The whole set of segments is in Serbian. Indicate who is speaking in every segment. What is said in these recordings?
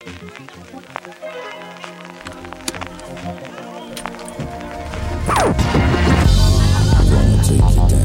Speaker 1: I'm gonna take you down.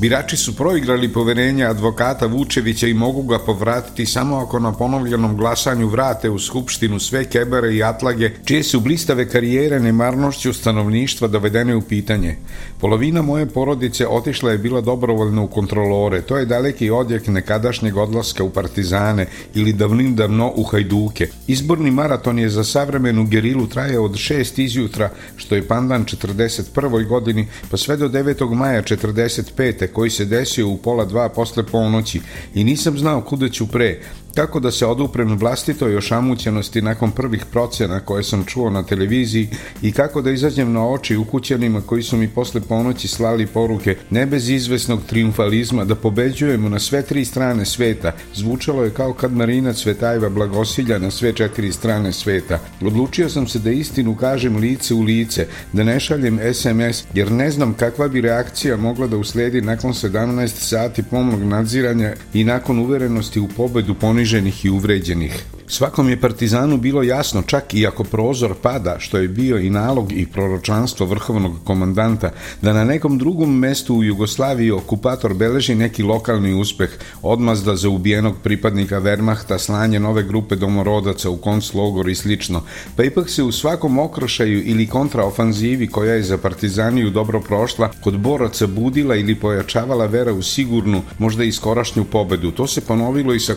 Speaker 1: Birači su proigrali poverenje advokata Vučevića i mogu ga povratiti samo ako na ponovljenom glasanju vrate u Skupštinu sve kebere i atlage, čije su blistave karijere nemarnošću stanovništva dovedene u pitanje. Polovina moje porodice otišla je bila dobrovoljno u kontrolore, to je daleki odjek nekadašnjeg odlaska u partizane ili davnim davno u hajduke. Izborni maraton je za savremenu gerilu trajao od 6 izjutra, što je pandan 41. godini, pa sve do 9. maja 45 koji se desio u pola dva posle ponoći i nisam znao kuda ću pre, Kako da se oduprem vlastitoj ošamućenosti nakon prvih procena koje sam čuo na televiziji i kako da izađem na oči ukućanima koji su mi posle ponoći slali poruke ne bez izvesnog triumfalizma da pobeđujemo na sve tri strane sveta, zvučalo je kao kad Marina Cvetajeva blagosilja na sve četiri strane sveta. Odlučio sam se da istinu kažem lice u lice, da ne šaljem SMS, jer ne znam kakva bi reakcija mogla da usledi nakon 17 sati pomnog nadziranja i nakon uverenosti u pobedu poniženja poniženih i uvređenih. Svakom je partizanu bilo jasno, čak i ako prozor pada, što je bio i nalog i proročanstvo vrhovnog komandanta, da na nekom drugom mestu u Jugoslaviji okupator beleži neki lokalni uspeh, odmazda za ubijenog pripadnika Wehrmachta, slanje nove grupe domorodaca u konclogor i slično, pa ipak se u svakom okrošaju ili kontraofanzivi koja je za partizaniju dobro prošla, kod boraca budila ili pojačavala vera u sigurnu, možda i skorašnju pobedu. To se ponovilo i sa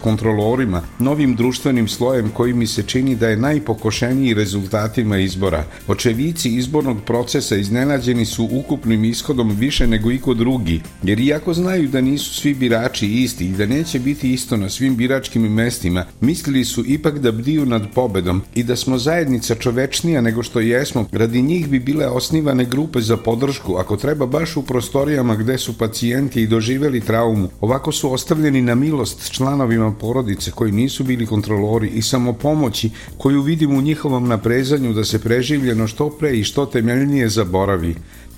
Speaker 1: kontrolorima, novim društvenim slojem koji mi se čini da je najpokošeniji rezultatima izbora. Očevici izbornog procesa iznenađeni su ukupnim ishodom više nego iko drugi, jer iako znaju da nisu svi birači isti i da neće biti isto na svim biračkim mestima, mislili su ipak da bdiju nad pobedom i da smo zajednica čovečnija nego što jesmo, radi njih bi bile osnivane grupe za podršku, ako treba baš u prostorijama gde su pacijenti i doživeli traumu. Ovako su ostavljeni na milost članovima porodice koji nisu bili kontrolori i samopomoći koju vidim u njihovom naprezanju da se preživljeno što pre i što temeljnije zaboravi.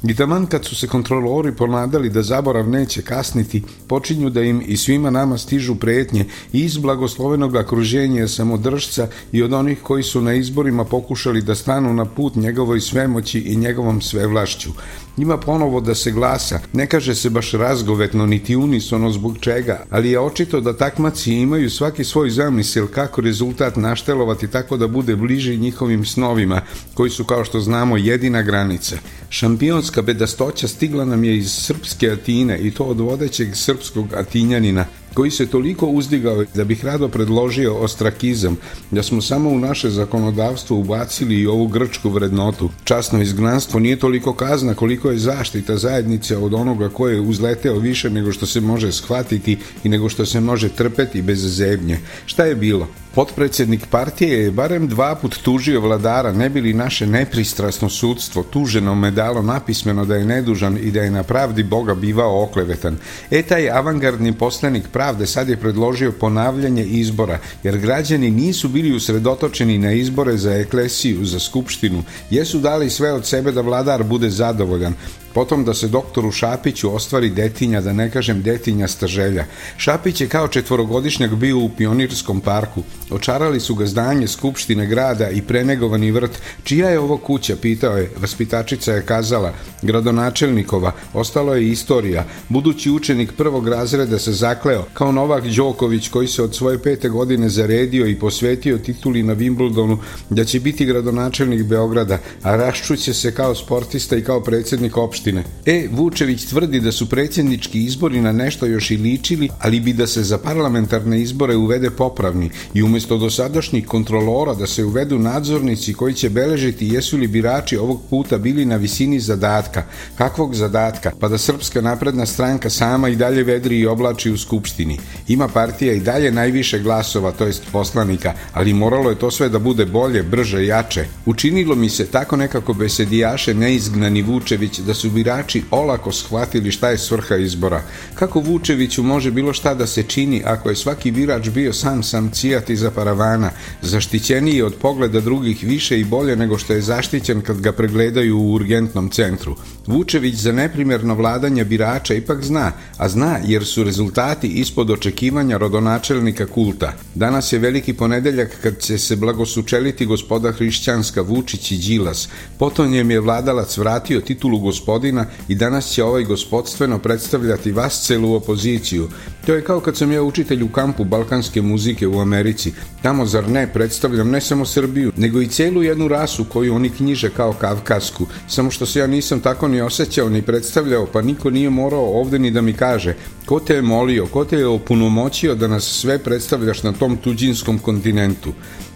Speaker 1: I taman kad su se kontrolori ponadali da zaborav neće kasniti, počinju da im i svima nama stižu pretnje iz blagoslovenog okruženja samodržca i od onih koji su na izborima pokušali da stanu na put njegovoj svemoći i njegovom svevlašću. Ima ponovo da se glasa, ne kaže se baš razgovetno niti unisono zbog čega, ali je očito da takmaci imaju svaki svoj zamisel kako rezultat naštelovati tako da bude bliži njihovim snovima, koji su kao što znamo jedina granica. Šampionska bedastoća stigla nam je iz srpske Atine i to od vodećeg srpskog Atinjanina, koji se toliko uzdigao da bih rado predložio ostrakizam, da smo samo u naše zakonodavstvo ubacili i ovu grčku vrednotu. Časno izgnanstvo nije toliko kazna koliko je zaštita zajednice od onoga ko je uzleteo više nego što se može shvatiti i nego što se može trpeti bez zebnje. Šta je bilo? Potpredsednik partije je barem dva put tužio vladara, ne bili naše nepristrasno sudstvo tuženo medalo napismeno da je nedužan i da je na pravdi Boga bivao oklevetan. E taj avangardni poslanik pravde sad je predložio ponavljanje izbora, jer građani nisu bili usredotočeni na izbore za eklesiju, za skupštinu, jesu dali sve od sebe da vladar bude zadovoljan, potom da se doktoru Šapiću ostvari detinja, da ne kažem detinja staželja. Šapić je kao četvorogodišnjak bio u pionirskom parku. Očarali su ga zdanje Skupštine grada i prenegovani vrt. Čija je ovo kuća, pitao je. Vaspitačica je kazala, gradonačelnikova, ostalo je istorija. Budući učenik prvog razreda se zakleo, kao Novak Đoković koji se od svoje pete godine zaredio i posvetio tituli na Wimbledonu da će biti gradonačelnik Beograda, a raščuće se kao sportista i kao predsednik opštine. E, Vučević tvrdi da su predsjednički izbori na nešto još i ličili, ali bi da se za parlamentarne izbore uvede popravni i umesto dosadašnjih kontrolora da se uvedu nadzornici koji će beležiti jesu li birači ovog puta bili na visini zadatka. Kakvog zadatka? Pa da Srpska napredna stranka sama i dalje vedri i oblači u skupštini. Ima partija i dalje najviše glasova, to jest poslanika, ali moralo je to sve da bude bolje, brže, jače. Učinilo mi se tako nekako besedijaše neizgnani Vučević da su birači olako shvatili šta je svrha izbora. Kako Vučeviću može bilo šta da se čini ako je svaki birač bio sam sam cijati za paravana, zaštićeniji od pogleda drugih više i bolje nego što je zaštićen kad ga pregledaju u urgentnom centru. Vučević za neprimjerno vladanje birača ipak zna, a zna jer su rezultati ispod očekivanja rodonačelnika kulta. Danas je veliki ponedeljak kad će se blagosučeliti gospoda hrišćanska Vučić i Đilas. Potonjem je vladalac vratio titulu gospodina i danas će ovaj gospodstveno predstavljati vas celu opoziciju. To je kao kad sam ja učitelj u kampu balkanske muzike u Americi. Tamo zar ne predstavljam ne samo Srbiju, nego i celu jednu rasu koju oni knjiže kao kavkasku. Samo što se ja nisam tako ni osjećao ni predstavljao, pa niko nije morao ovde ni da mi kaže ko te je molio, ko te je opunomoćio da nas sve predstavljaš na tom tuđinskom kontinentu.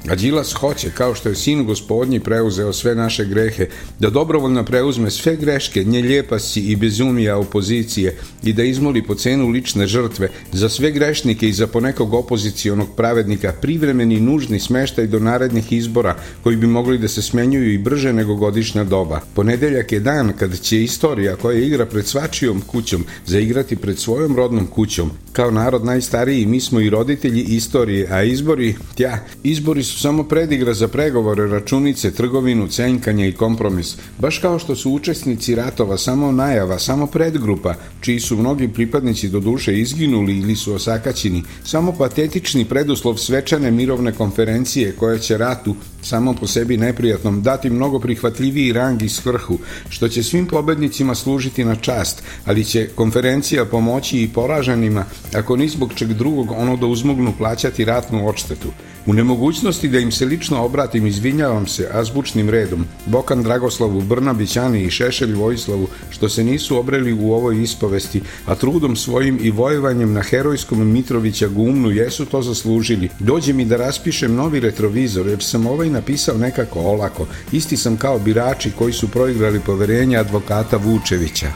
Speaker 1: A Đilas hoće, kao što je sin gospodnji preuzeo sve naše grehe, da dobrovoljno preuzme sve greške, njeljepasi i bezumija opozicije i da izmoli po cenu lične žrtve za sve grešnike i za ponekog opozicionog pravednika privremeni nužni smeštaj do narednih izbora koji bi mogli da se smenjuju i brže nego godišnja doba. Ponedeljak je dan kad će istorija koja igra pred svačijom kućom zaigrati pred svojom rodnom kućom. Kao narod najstariji mi smo i roditelji istorije, a izbori, tja, izbori su samo predigra za pregovore, računice, trgovinu, cenkanje i kompromis, baš kao što su učesnici ratova samo najava, samo predgrupa, čiji su mnogi pripadnici do duše izginuli ili su osakaćeni, samo patetični preduslov svečane mirovne konferencije koja će ratu, samo po sebi neprijatnom, dati mnogo prihvatljiviji rang i svrhu, što će svim pobednicima služiti na čast, ali će konferencija pomoći i poraženima, ako ni zbog čeg drugog ono da uzmognu plaćati ratnu odštetu. U nemogućnosti da im se lično obratim, izvinjavam se azbučnim redom, Bokan Dragoslavu, Brnabić, Ani i Šešelj Vojislavu, što se nisu obreli u ovoj ispovesti, a trudom svojim i vojevanjem na herojskom Mitrovića gumnu jesu to zaslužili. Dođe mi da raspišem novi retrovizor, jer sam ovaj napisao nekako olako. Isti sam kao birači koji su proigrali poverenje advokata Vučevića.